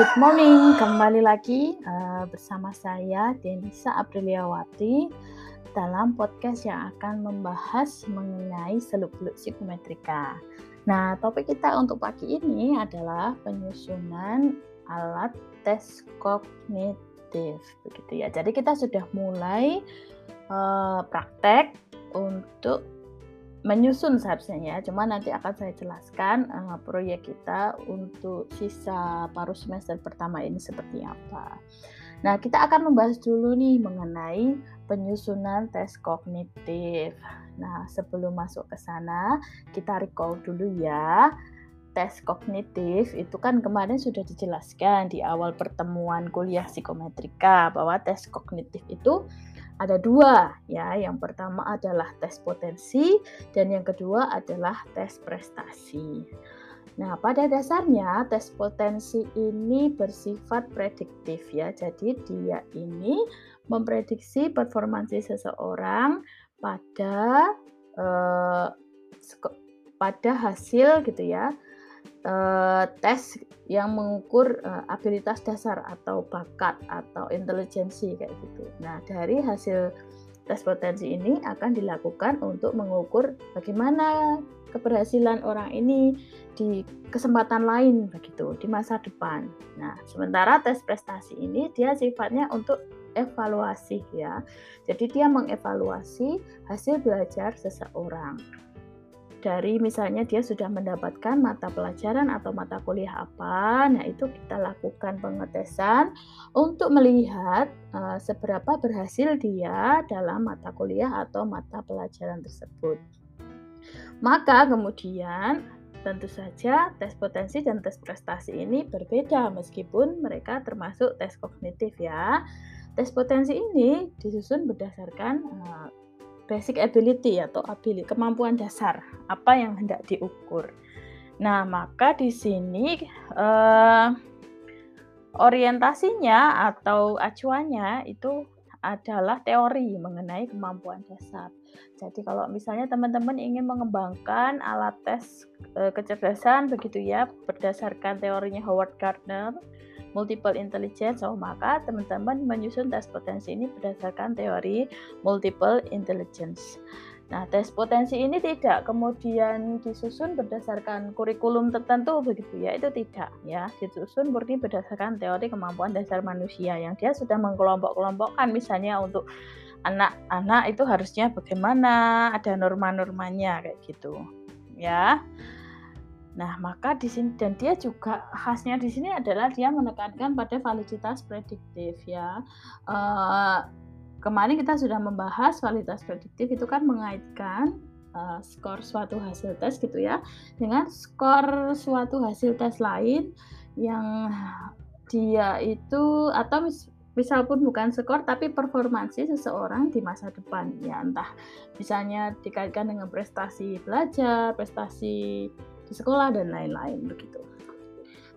Good morning, kembali lagi uh, bersama saya Denisa Apriliawati dalam podcast yang akan membahas mengenai seluk-beluk psikometrika. Nah, topik kita untuk pagi ini adalah penyusunan alat tes kognitif, begitu ya. Jadi kita sudah mulai uh, praktek untuk menyusun seharusnya ya. Cuma nanti akan saya jelaskan uh, proyek kita untuk sisa paruh semester pertama ini seperti apa. Nah, kita akan membahas dulu nih mengenai penyusunan tes kognitif. Nah, sebelum masuk ke sana, kita recall dulu ya. Tes kognitif itu kan kemarin sudah dijelaskan di awal pertemuan kuliah psikometrika bahwa tes kognitif itu ada dua ya. Yang pertama adalah tes potensi dan yang kedua adalah tes prestasi. Nah, pada dasarnya tes potensi ini bersifat prediktif ya. Jadi dia ini memprediksi performansi seseorang pada eh, pada hasil gitu ya uh, tes yang mengukur uh, abilitas dasar atau bakat atau intelijensi kayak gitu. Nah, dari hasil tes potensi ini akan dilakukan untuk mengukur bagaimana keberhasilan orang ini di kesempatan lain begitu di masa depan. Nah, sementara tes prestasi ini dia sifatnya untuk evaluasi ya. Jadi dia mengevaluasi hasil belajar seseorang dari misalnya dia sudah mendapatkan mata pelajaran atau mata kuliah apa, nah itu kita lakukan pengetesan untuk melihat uh, seberapa berhasil dia dalam mata kuliah atau mata pelajaran tersebut. Maka kemudian tentu saja tes potensi dan tes prestasi ini berbeda meskipun mereka termasuk tes kognitif ya. Tes potensi ini disusun berdasarkan uh, basic ability atau ability kemampuan dasar apa yang hendak diukur. Nah, maka di sini eh, orientasinya atau acuannya itu adalah teori mengenai kemampuan dasar. Jadi kalau misalnya teman-teman ingin mengembangkan alat tes e, kecerdasan begitu ya berdasarkan teorinya Howard Gardner, multiple intelligence. Oh, maka teman-teman menyusun tes potensi ini berdasarkan teori multiple intelligence. Nah, tes potensi ini tidak kemudian disusun berdasarkan kurikulum tertentu begitu ya, itu tidak ya. Disusun murni berdasarkan teori kemampuan dasar manusia yang dia sudah mengkelompok-kelompokkan misalnya untuk anak-anak itu harusnya bagaimana, ada norma-normanya kayak gitu. Ya. Nah, maka di sini dan dia juga khasnya di sini adalah dia menekankan pada validitas prediktif ya. Uh, kemarin kita sudah membahas validitas prediktif itu kan mengaitkan uh, skor suatu hasil tes gitu ya dengan skor suatu hasil tes lain yang dia itu atau mis, misal pun bukan skor tapi performansi seseorang di masa depan ya entah misalnya dikaitkan dengan prestasi belajar, prestasi di sekolah dan lain-lain begitu.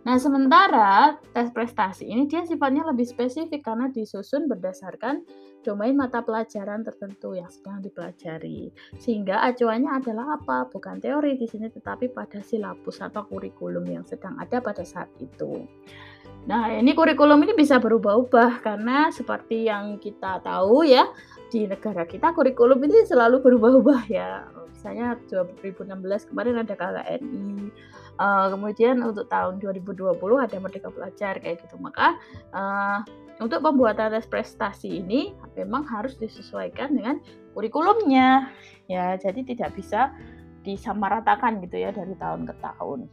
Nah, sementara tes prestasi ini dia sifatnya lebih spesifik karena disusun berdasarkan domain mata pelajaran tertentu yang sedang dipelajari. Sehingga acuannya adalah apa? Bukan teori di sini tetapi pada silabus atau kurikulum yang sedang ada pada saat itu. Nah, ini kurikulum ini bisa berubah-ubah karena seperti yang kita tahu ya, di negara kita kurikulum ini selalu berubah-ubah ya. Misalnya 2016 kemarin ada KKNI uh, kemudian untuk tahun 2020 ada Merdeka Belajar kayak gitu. Maka uh, untuk pembuatan tes prestasi ini memang harus disesuaikan dengan kurikulumnya. Ya jadi tidak bisa disamaratakan gitu ya dari tahun ke tahun.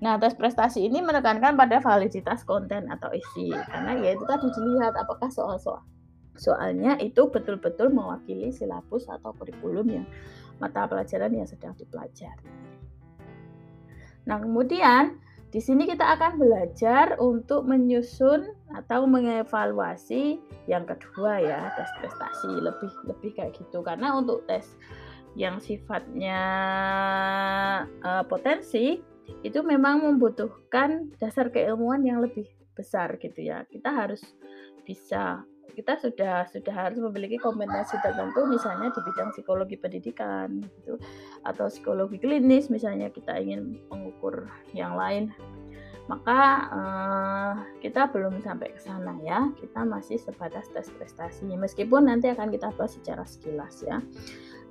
Nah, tes prestasi ini menekankan pada validitas konten atau isi karena ya itu tadi dilihat apakah soal-soal soalnya itu betul-betul mewakili silabus atau kurikulum yang mata pelajaran yang sedang dipelajari. Nah, kemudian di sini kita akan belajar untuk menyusun atau mengevaluasi yang kedua ya, tes prestasi lebih lebih kayak gitu karena untuk tes yang sifatnya uh, potensi itu memang membutuhkan dasar keilmuan yang lebih besar gitu ya. Kita harus bisa kita sudah sudah harus memiliki kompetensi tertentu misalnya di bidang psikologi pendidikan gitu atau psikologi klinis misalnya kita ingin mengukur yang lain maka uh, kita belum sampai ke sana ya. Kita masih sebatas tes prestasi. Meskipun nanti akan kita bahas secara sekilas ya.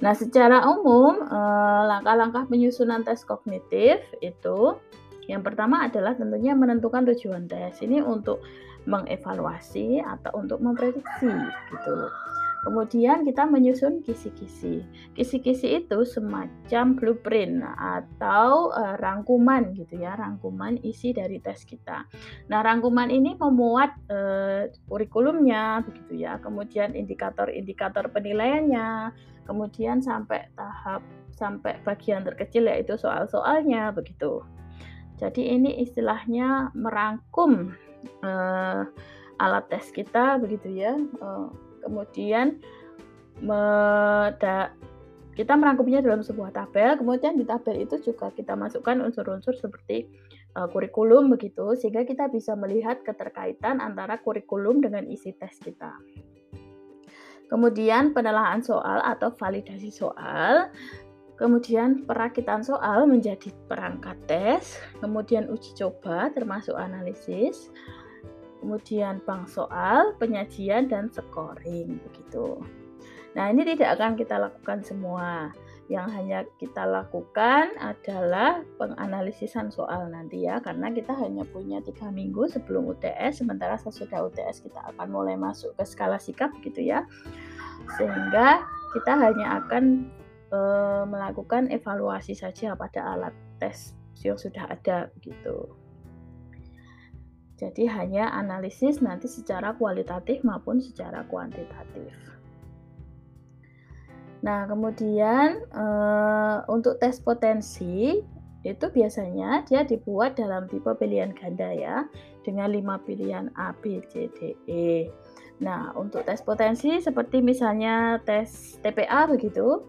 Nah, secara umum uh, langkah-langkah penyusunan tes kognitif itu yang pertama adalah tentunya menentukan tujuan tes. Ini untuk mengevaluasi atau untuk memprediksi gitu. Kemudian kita menyusun kisi-kisi. Kisi-kisi itu semacam blueprint atau uh, rangkuman gitu ya, rangkuman isi dari tes kita. Nah, rangkuman ini memuat uh, kurikulumnya begitu ya, kemudian indikator-indikator penilaiannya, kemudian sampai tahap sampai bagian terkecil yaitu soal-soalnya begitu. Jadi ini istilahnya merangkum uh, alat tes kita begitu ya. Uh, kemudian kita merangkumnya dalam sebuah tabel, kemudian di tabel itu juga kita masukkan unsur-unsur seperti uh, kurikulum begitu, sehingga kita bisa melihat keterkaitan antara kurikulum dengan isi tes kita. Kemudian penelahan soal atau validasi soal, kemudian perakitan soal menjadi perangkat tes, kemudian uji coba termasuk analisis, kemudian bank soal, penyajian dan scoring begitu. Nah, ini tidak akan kita lakukan semua. Yang hanya kita lakukan adalah penganalisisan soal nanti ya, karena kita hanya punya tiga minggu sebelum UTS, sementara sesudah UTS kita akan mulai masuk ke skala sikap gitu ya, sehingga kita hanya akan e, melakukan evaluasi saja pada alat tes yang sudah ada gitu. Jadi hanya analisis nanti secara kualitatif maupun secara kuantitatif. Nah, kemudian e, untuk tes potensi itu biasanya dia dibuat dalam tipe pilihan ganda ya, dengan lima pilihan A, B, C, D, E. Nah, untuk tes potensi seperti misalnya tes TPA begitu.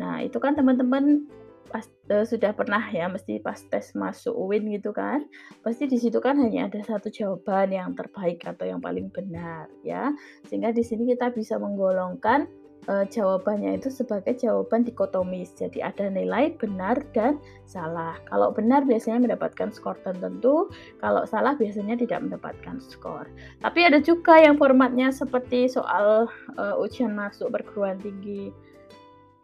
Nah, itu kan teman-teman uh, sudah pernah ya mesti pas tes masuk UIN gitu kan pasti di situ kan hanya ada satu jawaban yang terbaik atau yang paling benar ya. Sehingga di sini kita bisa menggolongkan uh, jawabannya itu sebagai jawaban dikotomis. Jadi ada nilai benar dan salah. Kalau benar biasanya mendapatkan skor tertentu kalau salah biasanya tidak mendapatkan skor. Tapi ada juga yang formatnya seperti soal uh, ujian masuk perguruan tinggi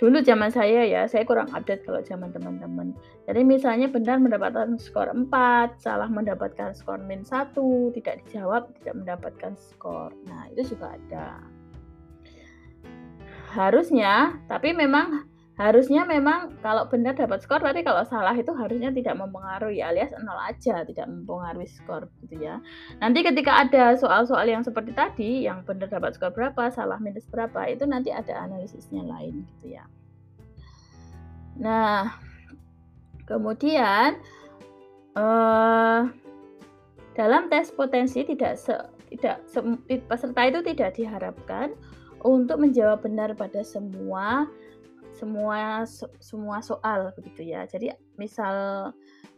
dulu zaman saya ya, saya kurang update kalau zaman teman-teman. Jadi misalnya benar mendapatkan skor 4, salah mendapatkan skor min 1, tidak dijawab tidak mendapatkan skor. Nah, itu juga ada. Harusnya, tapi memang harusnya memang kalau benar dapat skor berarti kalau salah itu harusnya tidak mempengaruhi alias nol aja tidak mempengaruhi skor gitu ya. Nanti ketika ada soal-soal yang seperti tadi yang benar dapat skor berapa salah minus berapa itu nanti ada analisisnya lain gitu ya. Nah kemudian uh, dalam tes potensi tidak se, tidak se, peserta itu tidak diharapkan untuk menjawab benar pada semua semua semua soal begitu ya. Jadi misal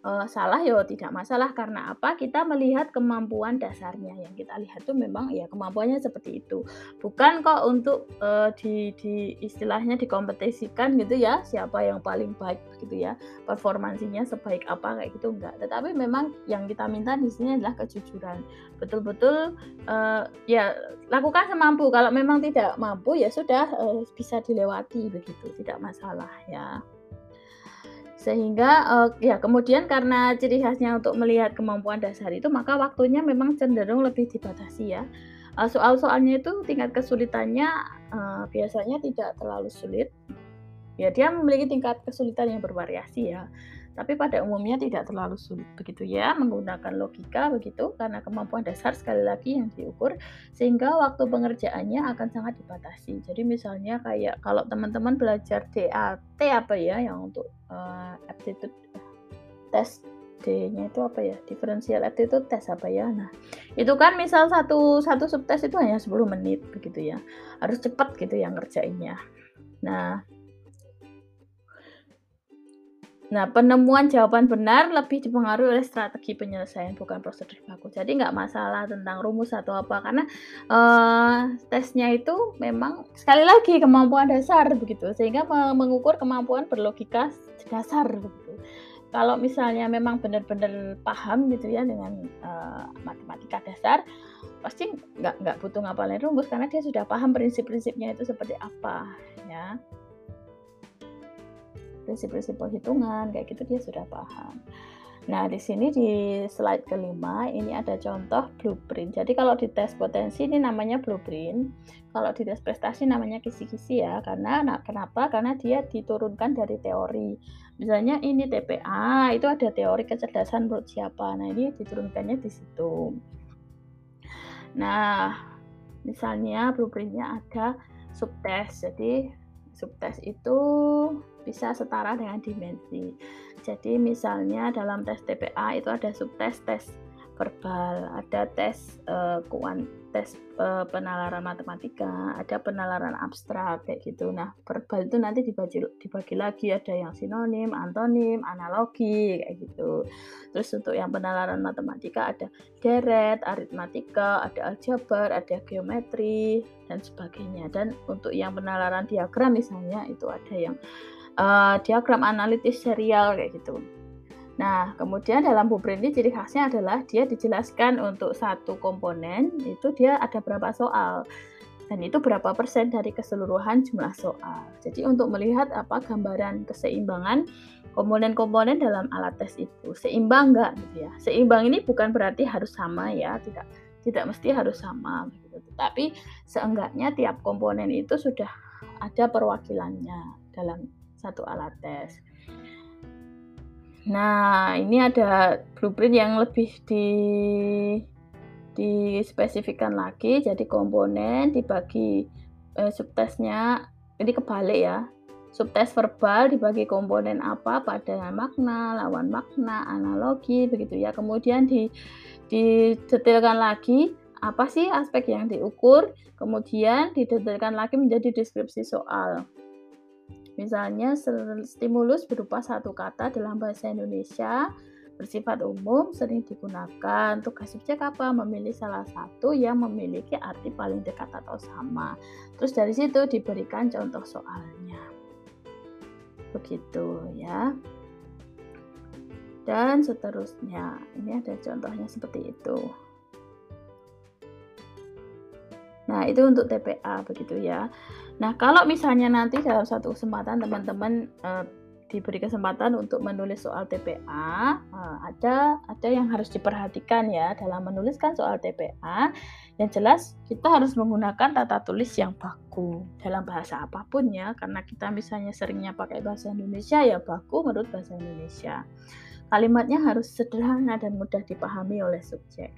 uh, salah ya tidak masalah. Karena apa? Kita melihat kemampuan dasarnya. Yang kita lihat tuh memang ya kemampuannya seperti itu. Bukan kok untuk uh, di, di istilahnya dikompetisikan gitu ya siapa yang paling baik gitu ya performansinya sebaik apa kayak gitu enggak. Tetapi memang yang kita minta di sini adalah kejujuran. Betul-betul uh, ya lakukan semampu. Kalau memang tidak mampu ya sudah uh, bisa dilewati begitu. Tidak masalah ya sehingga uh, ya kemudian karena ciri khasnya untuk melihat kemampuan dasar itu maka waktunya memang cenderung lebih dibatasi ya. Uh, soal-soalnya itu tingkat kesulitannya uh, biasanya tidak terlalu sulit. Ya dia memiliki tingkat kesulitan yang bervariasi ya tapi pada umumnya tidak terlalu sulit begitu ya menggunakan logika begitu karena kemampuan dasar sekali lagi yang diukur sehingga waktu pengerjaannya akan sangat dibatasi. Jadi misalnya kayak kalau teman-teman belajar DAT apa ya yang untuk uh, aptitude tes D-nya itu apa ya differential aptitude tes apa ya. Nah itu kan misal satu satu subtes itu hanya 10 menit begitu ya harus cepat gitu yang ngerjainnya. Nah Nah, penemuan jawaban benar lebih dipengaruhi oleh strategi penyelesaian, bukan prosedur baku. Jadi nggak masalah tentang rumus atau apa, karena uh, tesnya itu memang sekali lagi kemampuan dasar begitu, sehingga mengukur kemampuan berlogika dasar begitu. kalau misalnya memang benar-benar paham gitu ya dengan uh, matematika dasar pasti nggak nggak butuh ngapalin rumus karena dia sudah paham prinsip-prinsipnya itu seperti apa ya prinsip-prinsip perhitungan kayak gitu dia sudah paham. Nah, di sini di slide kelima ini ada contoh blueprint. Jadi kalau di tes potensi ini namanya blueprint, kalau di tes prestasi namanya kisi-kisi ya. Karena nah, kenapa? Karena dia diturunkan dari teori. Misalnya ini TPA, itu ada teori kecerdasan menurut siapa. Nah, ini diturunkannya di situ. Nah, misalnya blueprintnya ada subtes. Jadi subtes itu bisa setara dengan dimensi. Jadi misalnya dalam tes TPA itu ada subtes tes verbal, ada tes uh, kuan, tes uh, penalaran matematika, ada penalaran abstrak kayak gitu. Nah, verbal itu nanti dibagi dibagi lagi ada yang sinonim, antonim, analogi kayak gitu. Terus untuk yang penalaran matematika ada deret, aritmatika, ada aljabar, ada geometri dan sebagainya. Dan untuk yang penalaran diagram misalnya itu ada yang uh, diagram analitis serial kayak gitu. Nah, kemudian dalam blueprint ini ciri khasnya adalah dia dijelaskan untuk satu komponen itu dia ada berapa soal dan itu berapa persen dari keseluruhan jumlah soal. Jadi untuk melihat apa gambaran keseimbangan komponen-komponen dalam alat tes itu seimbang enggak gitu ya. Seimbang ini bukan berarti harus sama ya, tidak tidak mesti harus sama gitu. Tetapi seenggaknya tiap komponen itu sudah ada perwakilannya dalam satu alat tes. Nah, ini ada blueprint yang lebih di dispesifikkan lagi. Jadi komponen dibagi eh, subtesnya ini kebalik ya. Subtes verbal dibagi komponen apa pada makna, lawan makna, analogi begitu ya. Kemudian di didetailkan lagi apa sih aspek yang diukur, kemudian didetailkan lagi menjadi deskripsi soal. Misalnya stimulus berupa satu kata dalam bahasa Indonesia bersifat umum sering digunakan. Tugas subjek apa? Memilih salah satu yang memiliki arti paling dekat atau sama. Terus dari situ diberikan contoh soalnya. Begitu ya. Dan seterusnya. Ini ada contohnya seperti itu. Nah, itu untuk TPA begitu ya. Nah, kalau misalnya nanti dalam satu kesempatan teman-teman uh, diberi kesempatan untuk menulis soal TPA, eh, ada ada yang harus diperhatikan ya dalam menuliskan soal TPA. Yang jelas kita harus menggunakan tata tulis yang baku dalam bahasa apa pun ya, karena kita misalnya seringnya pakai bahasa Indonesia ya baku menurut bahasa Indonesia. Kalimatnya harus sederhana dan mudah dipahami oleh subjek.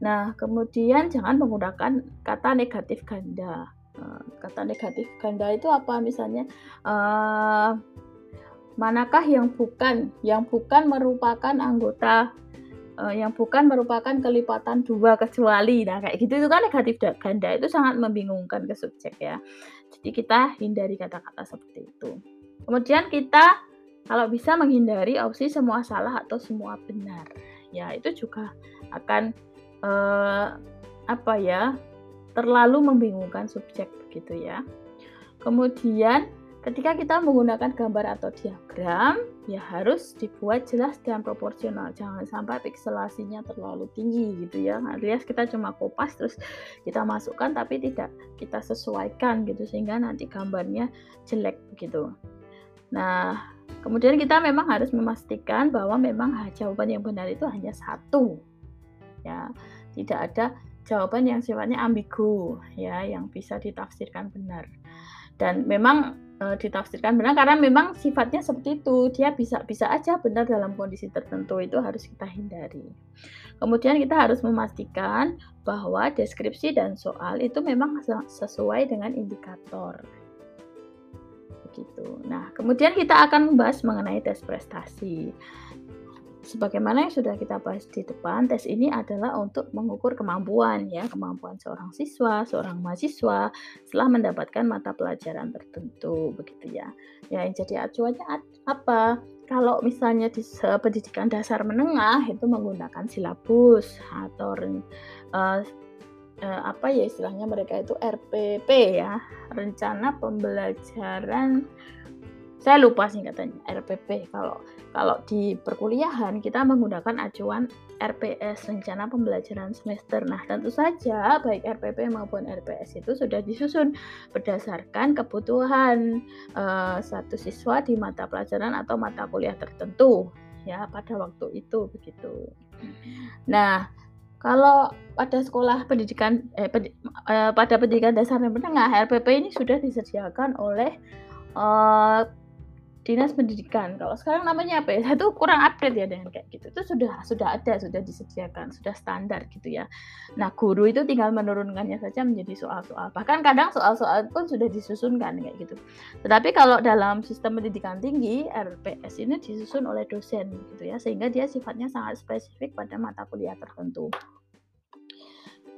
Nah, kemudian jangan menggunakan kata negatif ganda. Eh, kata negatif ganda itu apa? Misalnya uh, manakah yang bukan? Yang bukan merupakan anggota uh, yang bukan merupakan kelipatan dua kecuali. Nah kayak gitu itu kan negatif ganda itu sangat membingungkan ke subjek ya. Jadi kita hindari kata-kata seperti itu. Kemudian kita kalau bisa menghindari opsi semua salah atau semua benar. Ya itu juga akan uh, apa ya terlalu membingungkan subjek begitu ya. Kemudian ketika kita menggunakan gambar atau diagram ya harus dibuat jelas dan proporsional. Jangan sampai pikselasinya terlalu tinggi gitu ya. Alias kita cuma kopas terus kita masukkan tapi tidak kita sesuaikan gitu sehingga nanti gambarnya jelek begitu nah kemudian kita memang harus memastikan bahwa memang jawaban yang benar itu hanya satu ya. Tidak ada jawaban yang sifatnya ambigu ya yang bisa ditafsirkan benar. Dan memang e, ditafsirkan benar karena memang sifatnya seperti itu. Dia bisa bisa aja benar dalam kondisi tertentu itu harus kita hindari. Kemudian kita harus memastikan bahwa deskripsi dan soal itu memang sesuai dengan indikator. Begitu. Nah kemudian kita akan membahas mengenai tes prestasi sebagaimana yang sudah kita bahas di depan, tes ini adalah untuk mengukur kemampuan ya, kemampuan seorang siswa, seorang mahasiswa setelah mendapatkan mata pelajaran tertentu begitu ya. Ya, yang jadi acuannya apa? Kalau misalnya di pendidikan dasar menengah itu menggunakan silabus atau uh, uh, apa ya istilahnya mereka itu RPP ya, rencana pembelajaran saya lupa singkatannya RPP kalau kalau di perkuliahan kita menggunakan acuan RPS rencana pembelajaran semester. Nah tentu saja baik RPP maupun RPS itu sudah disusun berdasarkan kebutuhan uh, satu siswa di mata pelajaran atau mata kuliah tertentu ya pada waktu itu begitu. Nah kalau pada sekolah pendidikan eh, pedi, eh, pada pendidikan dasar dan menengah RPP ini sudah disediakan oleh uh, dinas pendidikan. Kalau sekarang namanya apa ya? Tuh kurang update ya dengan kayak gitu. Itu sudah sudah ada, sudah disediakan, sudah standar gitu ya. Nah, guru itu tinggal menurunkannya saja menjadi soal-soal. Bahkan kadang soal-soal pun sudah disusunkan kayak gitu. Tetapi kalau dalam sistem pendidikan tinggi, RPS ini disusun oleh dosen gitu ya, sehingga dia sifatnya sangat spesifik pada mata kuliah tertentu.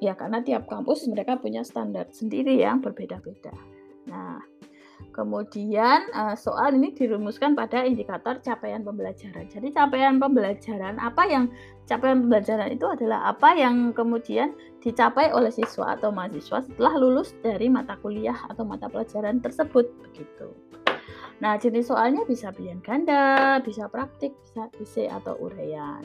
Ya, karena tiap kampus mereka punya standar sendiri yang berbeda-beda. Nah, Kemudian uh, soal ini dirumuskan pada indikator capaian pembelajaran. Jadi capaian pembelajaran apa yang capaian pembelajaran itu adalah apa yang kemudian dicapai oleh siswa atau mahasiswa setelah lulus dari mata kuliah atau mata pelajaran tersebut begitu. Nah, jenis soalnya bisa pilihan ganda, bisa praktik, bisa isi atau uraian.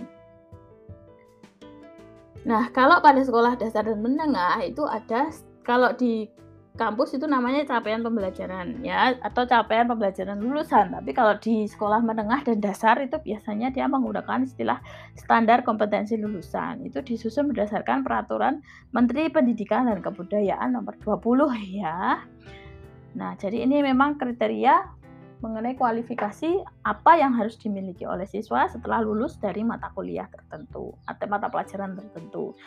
Nah, kalau pada sekolah dasar dan menengah itu ada kalau di kampus itu namanya capaian pembelajaran ya atau capaian pembelajaran lulusan. Tapi kalau di sekolah menengah dan dasar itu biasanya dia menggunakan istilah standar kompetensi lulusan. Itu disusun berdasarkan peraturan Menteri Pendidikan dan Kebudayaan nomor 20 ya. Nah, jadi ini memang kriteria mengenai kualifikasi apa yang harus dimiliki oleh siswa setelah lulus dari mata kuliah tertentu atau mata pelajaran tertentu.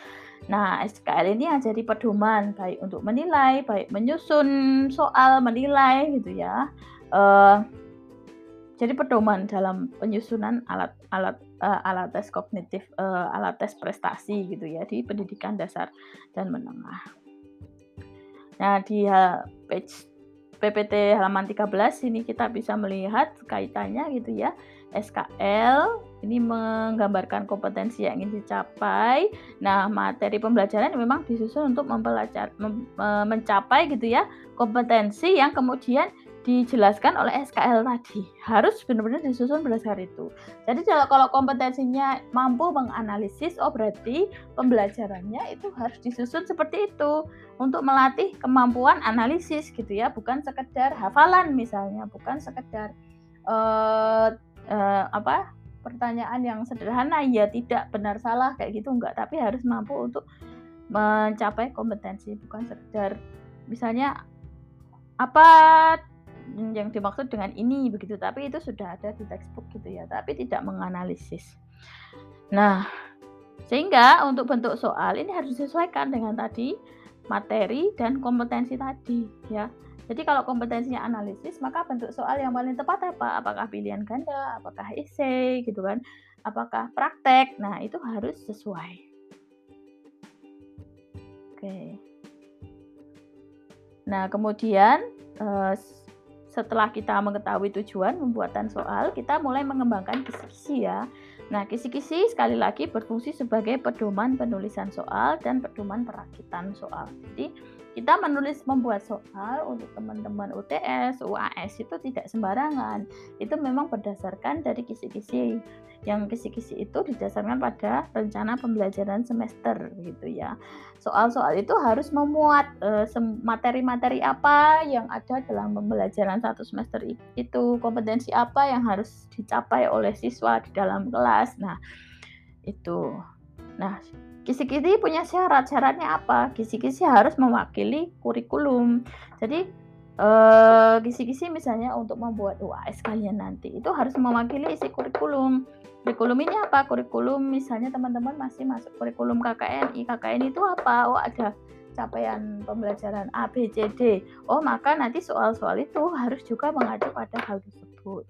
Nah, SKL ini yang jadi pedoman baik untuk menilai, baik menyusun soal, menilai gitu ya. Uh, jadi pedoman dalam penyusunan alat-alat uh, alat tes kognitif, uh, alat tes prestasi gitu ya di pendidikan dasar dan menengah. Nah, di page PPT halaman 13 ini kita bisa melihat kaitannya gitu ya. SKL ini menggambarkan kompetensi yang ingin dicapai. Nah, materi pembelajaran memang disusun untuk mempelajar, mem, mencapai gitu ya kompetensi yang kemudian dijelaskan oleh SKL tadi. Harus benar-benar disusun berdasar itu. Jadi kalau kompetensinya mampu menganalisis, oh berarti pembelajarannya itu harus disusun seperti itu. Untuk melatih kemampuan analisis gitu ya, bukan sekedar hafalan misalnya, bukan sekedar uh, uh, apa pertanyaan yang sederhana ya tidak benar salah kayak gitu enggak, tapi harus mampu untuk mencapai kompetensi bukan sekedar misalnya apa yang dimaksud dengan ini begitu. Tapi itu sudah ada di textbook gitu ya tapi tidak menganalisis. Nah sehingga untuk bentuk soal ini harus disesuaikan dengan tadi materi dan kompetensi tadi ya. Jadi kalau kompetensinya analisis maka bentuk soal yang paling tepat apa? Apakah pilihan ganda apakah essay gitu kan? Apakah praktek? Nah itu harus sesuai. Oke. Nah kemudian eh, setelah kita mengetahui tujuan pembuatan soal, kita mulai mengembangkan kisi-kisi ya. Nah, kisi-kisi sekali lagi berfungsi sebagai pedoman penulisan soal dan pedoman perakitan soal. Jadi, kita menulis membuat soal untuk teman-teman UTS, UAS itu tidak sembarangan. Itu memang berdasarkan dari kisi-kisi. Yang kisi-kisi itu didasarkan pada rencana pembelajaran semester gitu ya. Soal-soal itu harus memuat eh, materi-materi apa yang ada dalam pembelajaran satu semester itu, kompetensi apa yang harus dicapai oleh siswa di dalam kelas. Nah, itu. Nah, Kisi-kisi punya syarat. Syaratnya apa? Kisi-kisi harus mewakili kurikulum. Jadi eh, kisi-kisi misalnya untuk membuat UAS kalian nanti itu harus mewakili isi kurikulum. Kurikulum ini apa? Kurikulum misalnya teman-teman masih masuk kurikulum KKNI. KKN itu apa? Oh ada capaian pembelajaran A, B, C, D. Oh maka nanti soal-soal itu harus juga mengacu pada hal tersebut.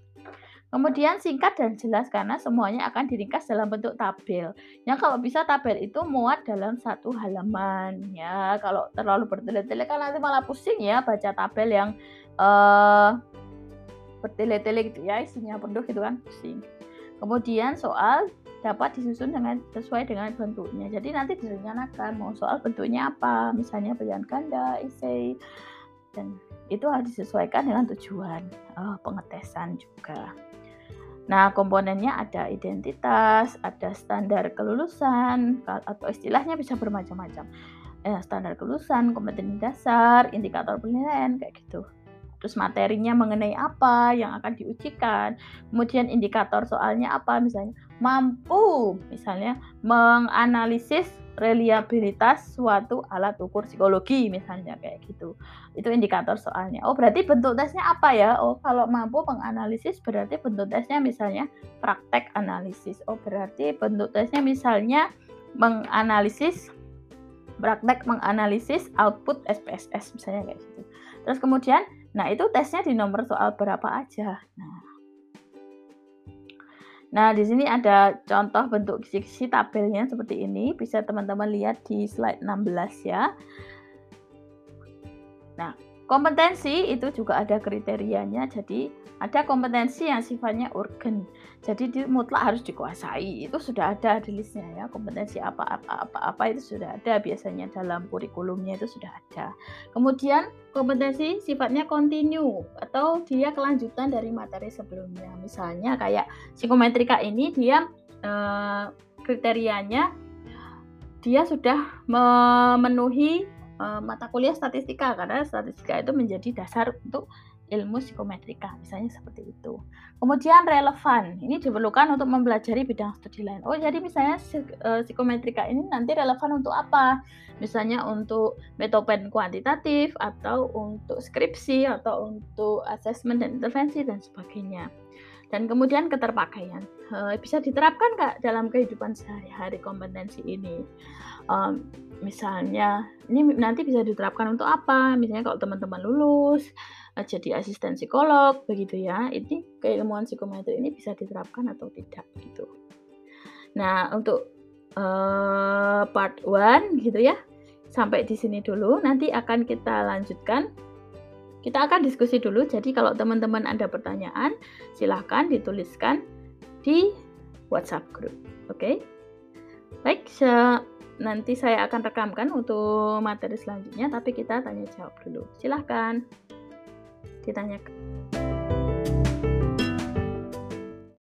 Kemudian singkat dan jelas karena semuanya akan diringkas dalam bentuk tabel. Yang kalau bisa tabel itu muat dalam satu halaman ya. Kalau terlalu bertele-tele kan nanti malah pusing ya baca tabel yang uh, bertele-tele gitu ya isinya penuh gitu kan pusing. Kemudian soal dapat disusun dengan sesuai dengan bentuknya. Jadi nanti direncanakan mau soal bentuknya apa, misalnya pilihan ganda, essay, dan itu harus disesuaikan dengan tujuan uh, pengetesan juga. Nah, komponennya ada identitas, ada standar kelulusan, atau istilahnya bisa bermacam-macam. Eh, standar kelulusan, kompetensi dasar, indikator penilaian, kayak gitu. Terus materinya mengenai apa yang akan diujikan, kemudian indikator soalnya apa, misalnya mampu, misalnya menganalisis reliabilitas suatu alat ukur psikologi misalnya kayak gitu. Itu indikator soalnya. Oh, berarti bentuk tesnya apa ya? Oh, kalau mampu menganalisis berarti bentuk tesnya misalnya praktek analisis. Oh, berarti bentuk tesnya misalnya menganalisis praktek menganalisis output SPSS misalnya kayak gitu. Terus kemudian, nah itu tesnya di nomor soal berapa aja. Nah, Nah, di sini ada contoh bentuk kisi-kisi tabelnya seperti ini. Bisa teman-teman lihat di slide 16 ya. Nah, kompetensi itu juga ada kriterianya. Jadi, ada kompetensi yang sifatnya urgen. Jadi di, mutlak harus dikuasai. Itu sudah ada di listnya ya. Kompetensi apa-apa apa-apa itu sudah ada biasanya dalam kurikulumnya itu sudah ada. Kemudian kompetensi sifatnya kontinu atau dia kelanjutan dari materi sebelumnya. Misalnya kayak psikometrika ini dia eh, kriterianya dia sudah memenuhi eh, mata kuliah statistika karena statistika itu menjadi dasar untuk ilmu psikometrika, misalnya seperti itu. Kemudian relevan, ini diperlukan untuk mempelajari bidang studi lain. Oh, jadi misalnya eh, psikometrika ini nanti relevan untuk apa? Misalnya untuk metopen kuantitatif atau untuk skripsi atau untuk asesmen dan intervensi dan sebagainya. Dan kemudian keterpakaian uh, bisa diterapkan nggak dalam kehidupan sehari-hari kompetensi ini. Um, misalnya ini nanti bisa diterapkan untuk apa? Misalnya kalau teman-teman lulus uh, jadi asisten psikolog begitu ya. Ini keilmuan psikometri ini bisa diterapkan atau tidak gitu. Nah untuk uh, part one gitu ya sampai di sini dulu. Nanti akan kita lanjutkan kita akan diskusi dulu, jadi kalau teman-teman ada pertanyaan, silahkan dituliskan di WhatsApp group. Oke? Okay? Baik, nanti saya akan rekamkan untuk materi selanjutnya, tapi kita tanya jawab dulu. Silahkan ditanyakan.